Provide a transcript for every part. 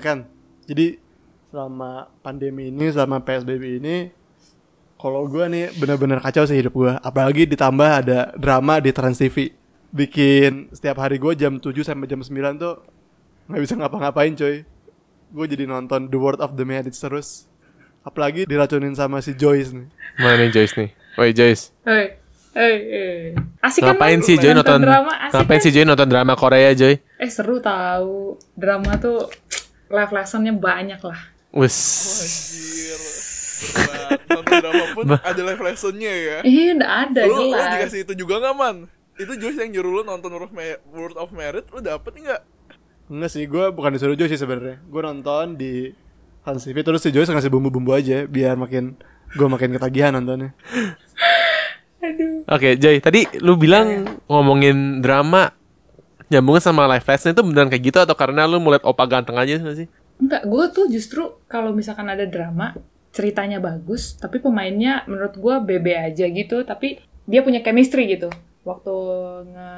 Kan. Jadi selama pandemi ini, selama PSBB ini, kalau gue nih bener-bener kacau sih hidup gue. Apalagi ditambah ada drama di Trans TV. Bikin setiap hari gue jam 7 sampai jam 9 tuh nggak bisa ngapa-ngapain coy. Gue jadi nonton The World of the Marriage terus. Apalagi diracunin sama si Joyce nih. Mana nih Joyce nih? Woi Joyce. Hei, hei, hei. Asik kan Ngapain Man? sih Joy nonton drama? Asik Ngapain kan? sih Joy nonton drama Korea Joy? Eh seru tahu. Drama tuh live lessonnya banyak lah. Wes. Nonton drama pun ada live lessonnya ya. Ih, udah ada Lu, lu jelas. dikasih itu juga gak man? Itu Joyce yang nyuruh lu nonton World of, Merit, lu dapet nggak? Enggak sih, gue bukan disuruh Joyce sih sebenarnya. Gue nonton di Hans TV terus si Joyce ngasih bumbu-bumbu aja biar makin gue makin ketagihan nontonnya. Aduh. Oke, Joy, tadi lu bilang ngomongin drama nyambungnya sama live lesson itu beneran kayak gitu atau karena lu mulai opa ganteng aja nggak sih? Enggak, gue tuh justru kalau misalkan ada drama, ceritanya bagus, tapi pemainnya menurut gue bebe aja gitu, tapi dia punya chemistry gitu. Waktu nge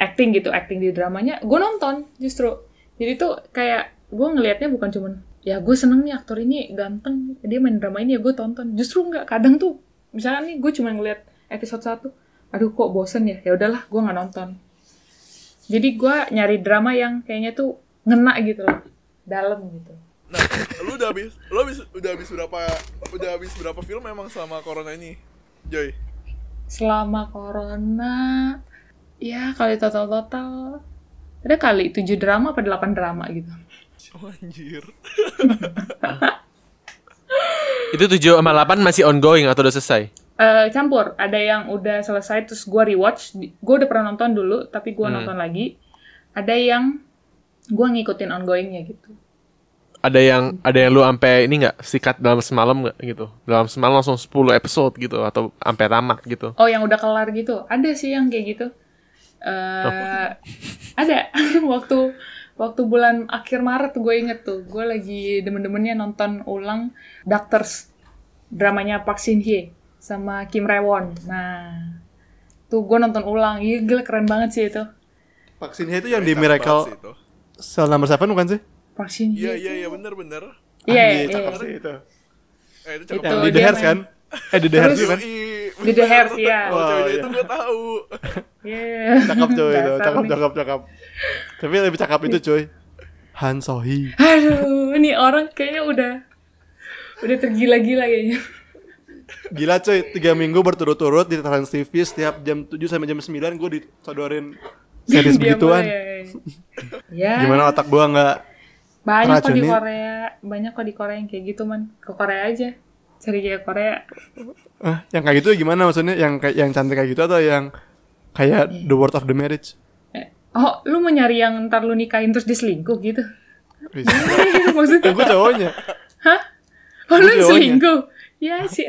acting gitu, acting di dramanya, gue nonton justru. Jadi tuh kayak gue ngelihatnya bukan cuman ya gue seneng nih aktor ini ganteng, dia main drama ini ya gue tonton. Justru enggak, kadang tuh misalkan nih gue cuma ngeliat episode 1, aduh kok bosen ya, ya udahlah gue nggak nonton. Jadi gue nyari drama yang kayaknya tuh ngena gitu loh, dalam gitu. Nah, lu udah habis, lu habis, udah habis berapa, udah habis berapa film emang selama corona ini, Joy? Selama corona, ya kali total-total, ada kali 7 drama apa 8 drama gitu. Oh, anjir. Itu 7 sama 8 masih ongoing atau udah selesai? Eh campur, ada yang udah selesai terus gue rewatch, gue udah pernah nonton dulu tapi gue Hmm. nonton lagi. Ada yang gue ngikutin ongoingnya gitu. Ada yang ada yang lu ampe ini nggak sikat dalam semalam nggak gitu? Dalam semalam langsung 10 episode gitu atau sampai tamat gitu? Oh yang udah kelar gitu, ada sih yang kayak gitu. eh Ada waktu waktu bulan akhir Maret gue inget tuh, gue lagi demen-demennya nonton ulang Doctors dramanya Park Shin Hye sama Kim Rae-won. Nah, tuh gue nonton ulang, iya gila keren banget sih itu. Vaksin itu yang di Miracle. Cell Number 7 bukan sih? Park Shin Iya, iya, iya, bener-bener. Iya, Ah, iya. cakep sih itu. Eh, itu cakep Itu di The Hairs main. kan? Eh di The Hairs kan? Di The bener. Hairs, iya. Oh, cewek Oh, itu iya. gue tahu. Iya. Cakep coy itu, Dasar cakep cakep cakep. Tapi lebih cakep itu coy. Han Sohee. Aduh, ini orang kayaknya udah udah tergila-gila kayaknya. Gila coy, 3 minggu berturut-turut di Trans TV setiap jam 7 sampai jam 9 gue disodorin series Dia begituan. Ya. Gimana otak gua nggak Banyak kok di. Korea, banyak kok di Korea yang kayak gitu man. Ke Korea aja. Cari kayak Korea. ah, yang kayak gitu gimana maksudnya? Yang kayak yang cantik kayak gitu atau yang kayak Iya. The World of the Marriage? Eh, oh, lu mau nyari yang ntar lu nikahin terus diselingkuh gitu? Wih, Maksudnya? gue cowoknya. Hah? Oh, lu selingkuh? Ya sih.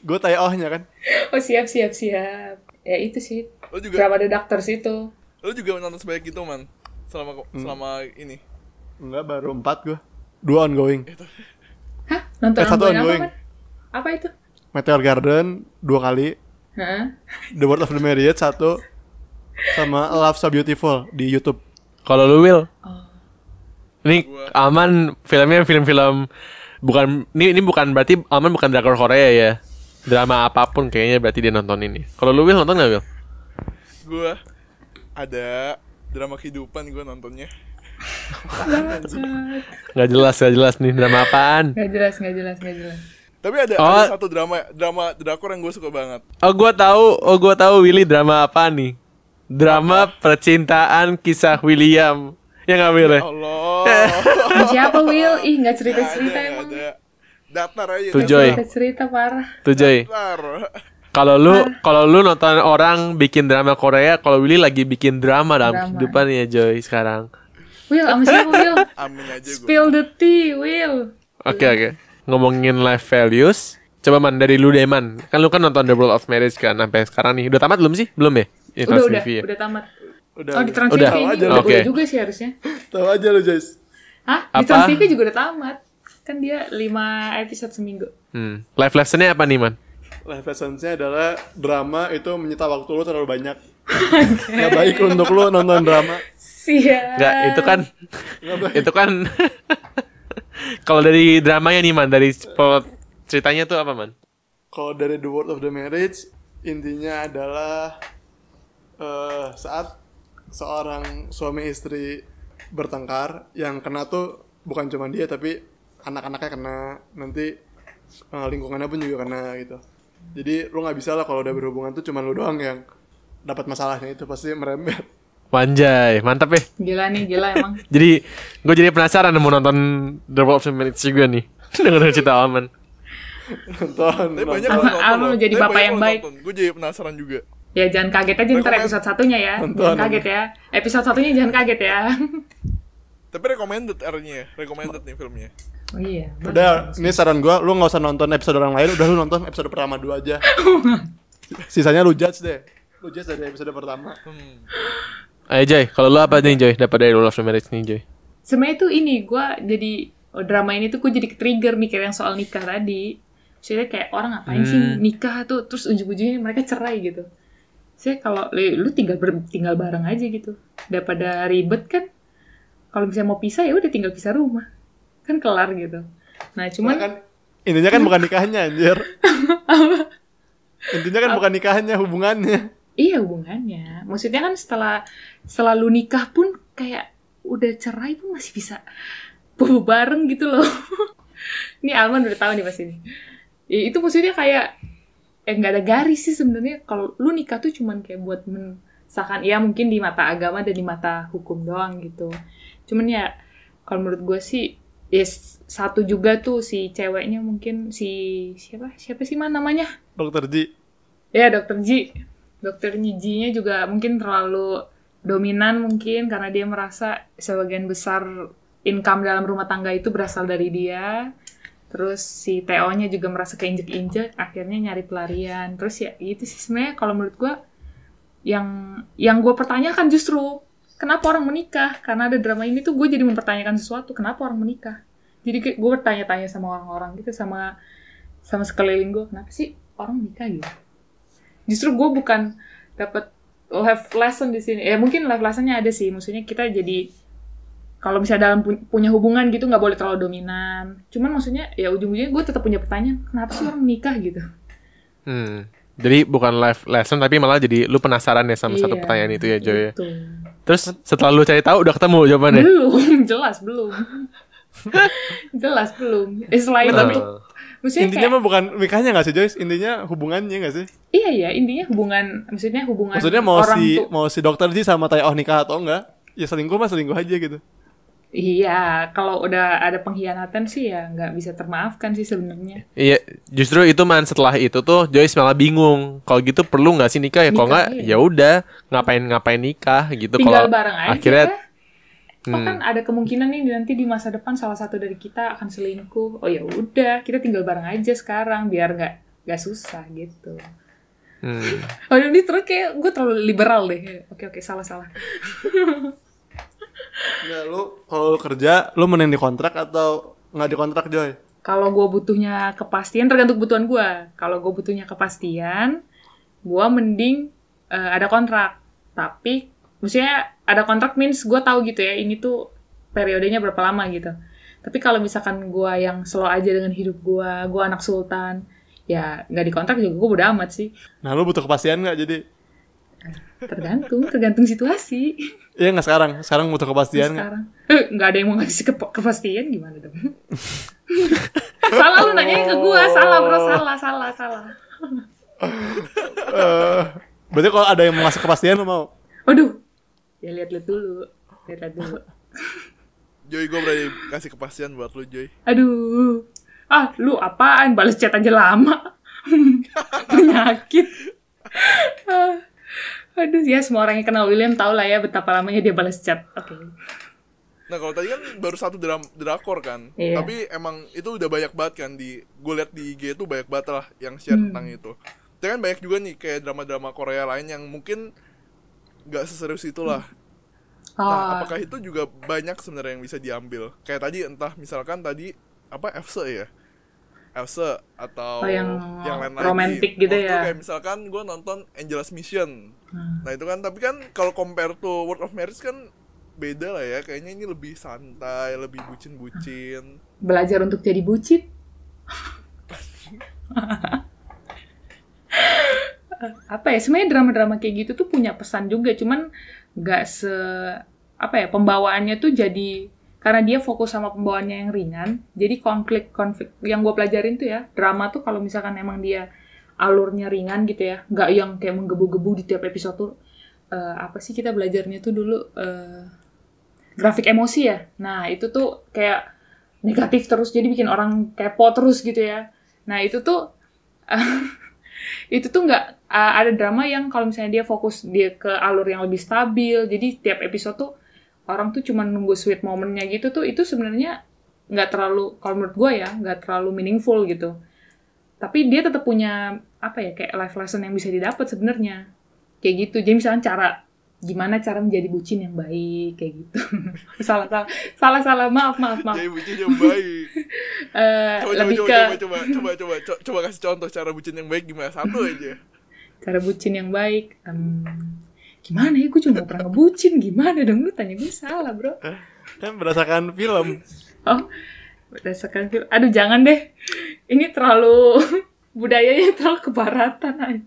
Gue tay ohnya kan. Oh, siap, siap, siap. Ya itu sih. Lu juga, Drama The Doctors itu. lu juga nonton sebanyak itu, man. Selama Hmm. selama ini. Enggak, baru 4 gue. Dua ongoing. Hah? Nonton Eh, satu ongoing apa, ongoing. Man? Apa itu? Meteor Garden dua kali. Hah? The World of the Marriage satu. Sama Love So Beautiful di YouTube. Kalau lu Will, Oh. ini aman filmnya film-film bukan ini ini bukan berarti aman bukan drakor Korea ya. Drama apa pun kayaknya berarti dia nonton ini. Kalau lu Will nonton nggak Will? Gue ada drama kehidupan gue nontonnya. Nggak jelas nggak jelas nih drama apaan. Gak jelas, gak jelas, gak jelas. Tapi ada, Oh. ada satu drama drama drakor yang gue suka banget. Oh gua tahu, oh gua tahu Willy drama apa nih? Drama percintaan kisah William. Ya nggak Will ya? Allah. Siapa Will? Ih, gak Nggak cerita-cerita ada, emang. ada. Datar aja. Tuh, datar. Joy. Cerita-cerita parah. Tuh Joy. Datar. Kalau lu kalau lu nonton orang bikin drama Korea, kalau Willy lagi bikin drama dalam Drama. kehidupan ya Joy sekarang. Will, sama siapa Will? Amin aja gue. Spill the tea, Will. Oke oke. Ngomongin life values, coba man dari lu deh man. Kan lu kan nonton The World of Marriage kan sampai sekarang nih. Udah tamat belum sih? Belum ya? Ini Udah, udah, TV ya? udah tamat. Udah. Oh, di Trans Udah. TV aja udah, juga sih harusnya. Tahu aja lu, Joyce. Hah? Apa? Di Trans TV juga udah tamat. Kan dia 5 episode seminggu. Hmm. Life lessonnya apa nih man? Life lessons-nya adalah drama itu menyita waktu lu terlalu banyak. Gak baik untuk lu nonton drama. Siap. Enggak, itu kan itu kan kalau dari dramanya nih man, dari plot ceritanya tuh apa man? Kalau dari The World of the Marriage intinya adalah eh saat seorang suami istri bertengkar yang kena tuh bukan cuma dia tapi anak-anaknya kena nanti eh, lingkungannya pun juga kena gitu. Jadi lu nggak bisa lah kalau udah berhubungan tuh cuma lu doang yang dapat masalahnya itu pasti merembet. Wanjay, mantap ya. Gila nih, gila emang. Jadi gue jadi penasaran mau nonton The World of Minutes juga nih. Dengan cerita Alman. Nonton. Tapi banyak nonton Alman jadi bapak yang baik. Gue jadi penasaran juga. Ya jangan kaget aja ntar episode satunya ya. Nonton, Jangan kaget ya. Episode satunya jangan kaget ya. Tapi recommended R-nya ya. Recommended nih filmnya. Oh iya. Udah, ini saran gua, lu nggak usah nonton episode orang lain, udah lu nonton episode pertama dulu aja. Sisanya lu judge deh. Lu judge dari episode pertama. Hmm. Ayo Joy, kalau lu apa nih Joy? Dapat dari World of the Marriage nih Joy. Sebenarnya tuh ini gue jadi oh, drama ini tuh gue jadi trigger mikir yang soal nikah tadi. Maksudnya kayak orang ngapain sih Hmm. nikah tuh terus ujung-ujungnya mereka cerai gitu. Saya kalau lu tinggal ber- tinggal bareng aja gitu. Daripada ribet kan. Kalau misalnya mau pisah ya udah tinggal pisah rumah. Kan kelar gitu. Nah, Cuman cuman kan intinya kan bukan nikahnya anjir. intinya kan bukan nikahnya, hubungannya. Iya hubungannya. Maksudnya kan setelah selalu nikah pun kayak udah cerai pun masih bisa bobo bareng gitu loh. ini Alman udah tahu nih pasti ini. Ya, itu maksudnya kayak eh nggak ada garis sih sebenarnya. Kalau lu nikah tuh cuman kayak buat mensahkan ya mungkin di mata agama dan di mata hukum doang gitu. Cuman ya kalau menurut gue sih ya s- satu juga tuh si ceweknya mungkin si siapa siapa sih man namanya Dokter Ji. Ya, dokter Ji. Dokter Ji-nya juga mungkin terlalu dominan mungkin karena dia merasa sebagian besar income dalam rumah tangga itu berasal dari dia. Terus si Theo-nya juga merasa keinjek-injek, akhirnya nyari pelarian. Terus ya gitu sih sebenarnya kalau menurut gua yang yang gue pertanyakan justru kenapa orang menikah? Karena ada drama ini tuh gue jadi mempertanyakan sesuatu, kenapa orang menikah? Jadi gue bertanya-tanya sama orang-orang gitu sama sama sekeliling gue, kenapa sih orang nikah gitu? justru gue bukan dapat life lesson di sini. Ya mungkin life lessonnya ada sih. Maksudnya kita jadi kalau misalnya dalam pu- punya hubungan gitu nggak boleh terlalu dominan. Cuman maksudnya ya ujung-ujungnya gue tetap punya pertanyaan, kenapa sih orang menikah gitu? Hmm. Jadi bukan life lesson tapi malah jadi lu penasaran ya sama satu Iya, pertanyaan itu ya Joy ya. gitu. Terus setelah lu cari tahu udah ketemu jawabannya. Belum, jelas belum. jelas belum. Eh, selain Tapi- untuk maksudnya Intinya kayak, mah bukan nikahnya gak sih Joyce? Intinya hubungannya gak sih? iya ya intinya hubungan maksudnya hubungan Maksudnya mau orang si tuh mau si dokter Ji sama Tay Oh nikah atau enggak? Ya selingkuh mah selingkuh aja gitu. Iya, kalau udah ada pengkhianatan sih ya nggak bisa termaafkan sih sebenarnya. Iya, justru itu man setelah itu tuh Joyce malah bingung. Kalau gitu perlu nggak sih nikah ya? Kalau nggak iya. ya udah ngapain ngapain nikah gitu. Tinggal Kalau bareng aja. akhirnya Oh Hmm. kan ada kemungkinan nih nanti di masa depan salah satu dari kita akan selingkuh. Oh ya udah, kita tinggal bareng aja sekarang biar nggak nggak susah gitu. hmm. Oh ini terus kayak gue terlalu liberal deh. Oke oke salah salah. Nggak, lu kalau lu kerja, lu mending dikontrak atau nggak dikontrak Joy? Kalau gue butuhnya kepastian tergantung kebutuhan gue. Kalau gue butuhnya kepastian, gue mending eh, ada kontrak. Tapi maksudnya ada kontrak means gue tahu gitu ya ini tuh periodenya berapa lama gitu. Tapi kalau misalkan gue yang slow aja dengan hidup gue, gue anak sultan, ya nggak dikontrak juga gue udah amat sih. Nah lu butuh kepastian nggak jadi? Tergantung, tergantung situasi. Iya nggak sekarang? Sekarang butuh kepastian nggak? Sekarang Eh, nggak ada yang mau ngasih kepa- kepastian gimana dong? salah lu nanya ke gue, salah bro, salah, salah, salah. Eh, berarti kalau ada yang mau ngasih kepastian lu mau? Waduh, ya lihat-lihat dulu, lihat-lihat dulu. Joy gue berani kasih kepastian buat lu Joy. Aduh, ah lu apaan? Balas chat aja lama. Penyakit. Aduh, ya semua orang yang kenal William tahu lah ya betapa lamanya dia balas chat. Oke. Nah kalau tadi kan baru satu dram drakor kan, Iya. tapi emang itu udah banyak banget kan di gue liat di IG itu banyak banget lah yang share Hmm. tentang itu. Tapi kan banyak juga nih kayak drama-drama Korea lain yang mungkin nggak seserius itulah. Nah Ah, apakah itu juga banyak sebenarnya yang bisa diambil? Kayak tadi entah misalkan tadi apa FC ya, FC atau Oh, yang lain romantic lagi. gitu Waktu ya. Kayak misalkan gue nonton Angel's Mission. Hmm. Nah itu kan tapi kan kalau compare to World of Marriage kan beda lah ya kayaknya ini lebih santai lebih bucin-bucin Belajar untuk jadi bucin. apa ya sebenarnya drama-drama kayak gitu tuh punya pesan juga cuman nggak se apa ya pembawaannya tuh jadi karena dia fokus sama pembawaannya yang ringan jadi konflik konflik yang gue pelajarin tuh ya drama tuh kalau misalkan emang dia alurnya ringan gitu ya nggak yang kayak menggebu-gebu di tiap episode tuh eh, apa sih kita belajarnya tuh dulu eh, grafik emosi ya? Nah itu tuh kayak negatif terus jadi bikin orang kepo terus gitu ya. Nah itu tuh itu tuh nggak uh, ada drama yang kalau misalnya dia fokus dia ke alur yang lebih stabil jadi tiap episode tuh orang tuh cuma nunggu sweet momennya gitu tuh itu sebenarnya nggak terlalu kalau menurut gue ya nggak terlalu meaningful gitu. Tapi dia tetap punya apa ya kayak life lesson yang bisa didapat sebenarnya. Kayak gitu. Jadi misalnya cara gimana cara menjadi bucin yang baik kayak gitu. Salah salah salah salah. Maaf maaf maaf. Jadi bucin yang baik. Eh, coba coba lebih coba, ke coba coba coba coba co- coba kasih contoh cara bucin yang baik gimana. Satu aja. Cara bucin yang baik Em, gimana ya? Gue cuma pernah ngebucin. Gimana dong? Lu tanya gue salah bro. Kan berdasarkan film. oh berdasarkan film. Aduh jangan deh. Ini terlalu budayanya terlalu kebaratan aja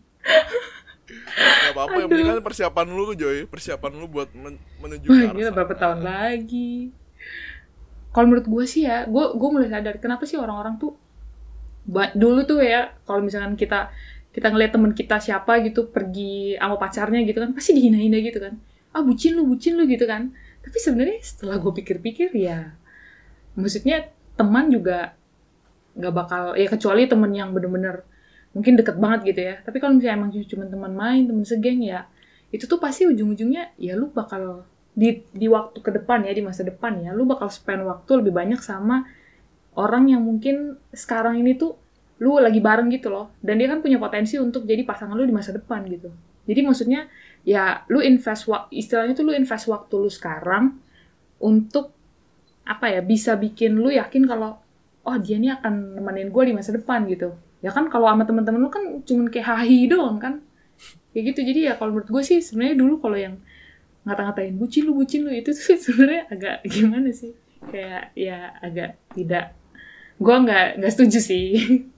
Gak apa-apa yang penting kan persiapan lu Joy. Persiapan lu buat men- menuju ke Wah, arah gila berapa tahun lagi. Kalau menurut gue sih ya gue gue mulai sadar kenapa sih orang-orang tuh dulu tuh ya kalau misalkan kita kita ngeliat temen kita siapa gitu pergi sama pacarnya gitu kan pasti dihina-hina gitu kan. Ah bucin lu bucin lu gitu kan. Tapi sebenarnya setelah gue pikir-pikir ya maksudnya teman juga nggak bakal ya kecuali temen yang bener-bener mungkin deket banget gitu ya. Tapi kalau misalnya emang cuma teman main teman segeng ya itu tuh pasti ujung-ujungnya ya lu bakal di di waktu ke depan ya di masa depan ya lu bakal spend waktu lebih banyak sama orang yang mungkin sekarang ini tuh lu lagi bareng gitu loh. Dan dia kan punya potensi untuk jadi pasangan lu di masa depan gitu. Jadi maksudnya ya lu invest istilahnya tuh lu invest waktu lu sekarang untuk apa ya bisa bikin lu yakin kalau oh dia ini akan nemenin gue di masa depan gitu. Ya kan kalau sama teman-teman lu kan cuman kayak hahi doang kan. Kayak gitu. Jadi ya kalau menurut gue sih sebenarnya dulu kalau yang ngata-ngatain bucin lu bucin lu itu tuh sebenarnya agak gimana sih? Kayak ya agak tidak gue nggak nggak setuju sih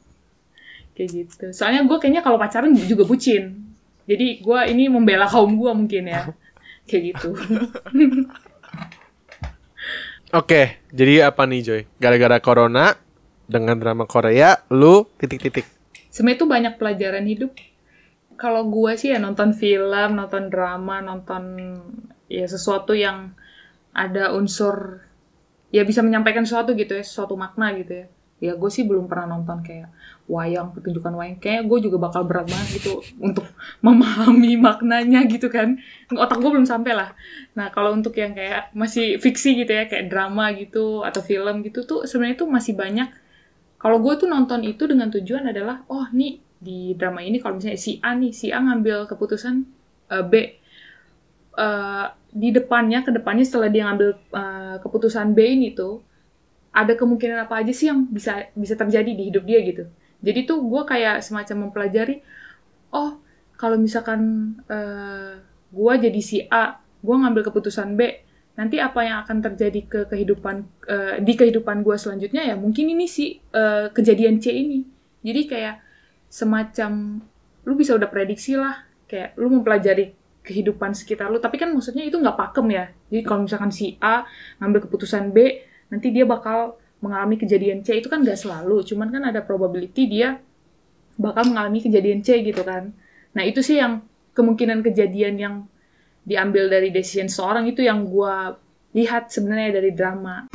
kayak gitu. Soalnya gue kayaknya kalau pacaran juga bucin. Jadi gue ini membela kaum gue mungkin ya. Kayak gitu. Oke, jadi apa nih Joy? Gara-gara corona dengan drama Korea, lu titik-titik. sebenarnya itu banyak pelajaran hidup. Kalau gue sih ya nonton film nonton drama nonton ya sesuatu yang ada unsur ya bisa menyampaikan sesuatu gitu ya sesuatu makna gitu ya ya gue sih belum pernah nonton kayak wayang pertunjukan wayang. Kayak gue juga bakal berat banget gitu untuk memahami maknanya gitu kan. Otak gue belum sampai lah. Nah kalau untuk yang kayak masih fiksi gitu ya kayak drama gitu atau film gitu tuh sebenarnya tuh masih banyak. Kalau gue tuh nonton itu dengan tujuan adalah oh nih di drama ini kalau misalnya si A nih si A ngambil keputusan eh, B Eh, di depannya ke depannya setelah dia ngambil eh, keputusan B ini tuh ada kemungkinan apa aja sih yang bisa bisa terjadi di hidup dia gitu. Jadi tuh gue kayak semacam mempelajari oh kalau misalkan eh gue jadi si A gue ngambil keputusan B nanti apa yang akan terjadi ke kehidupan eh, di kehidupan gue selanjutnya ya mungkin ini sih eh, kejadian C ini. Jadi kayak semacam lu bisa udah prediksi lah kayak lu mempelajari kehidupan sekitar lu. Tapi kan maksudnya itu nggak pakem ya. Jadi kalau misalkan si A ngambil keputusan B nanti dia bakal mengalami kejadian C. Itu kan nggak selalu cuman kan ada probability dia bakal mengalami kejadian C gitu kan. Nah itu sih yang kemungkinan kejadian yang diambil dari decision seorang itu yang gua lihat sebenarnya dari drama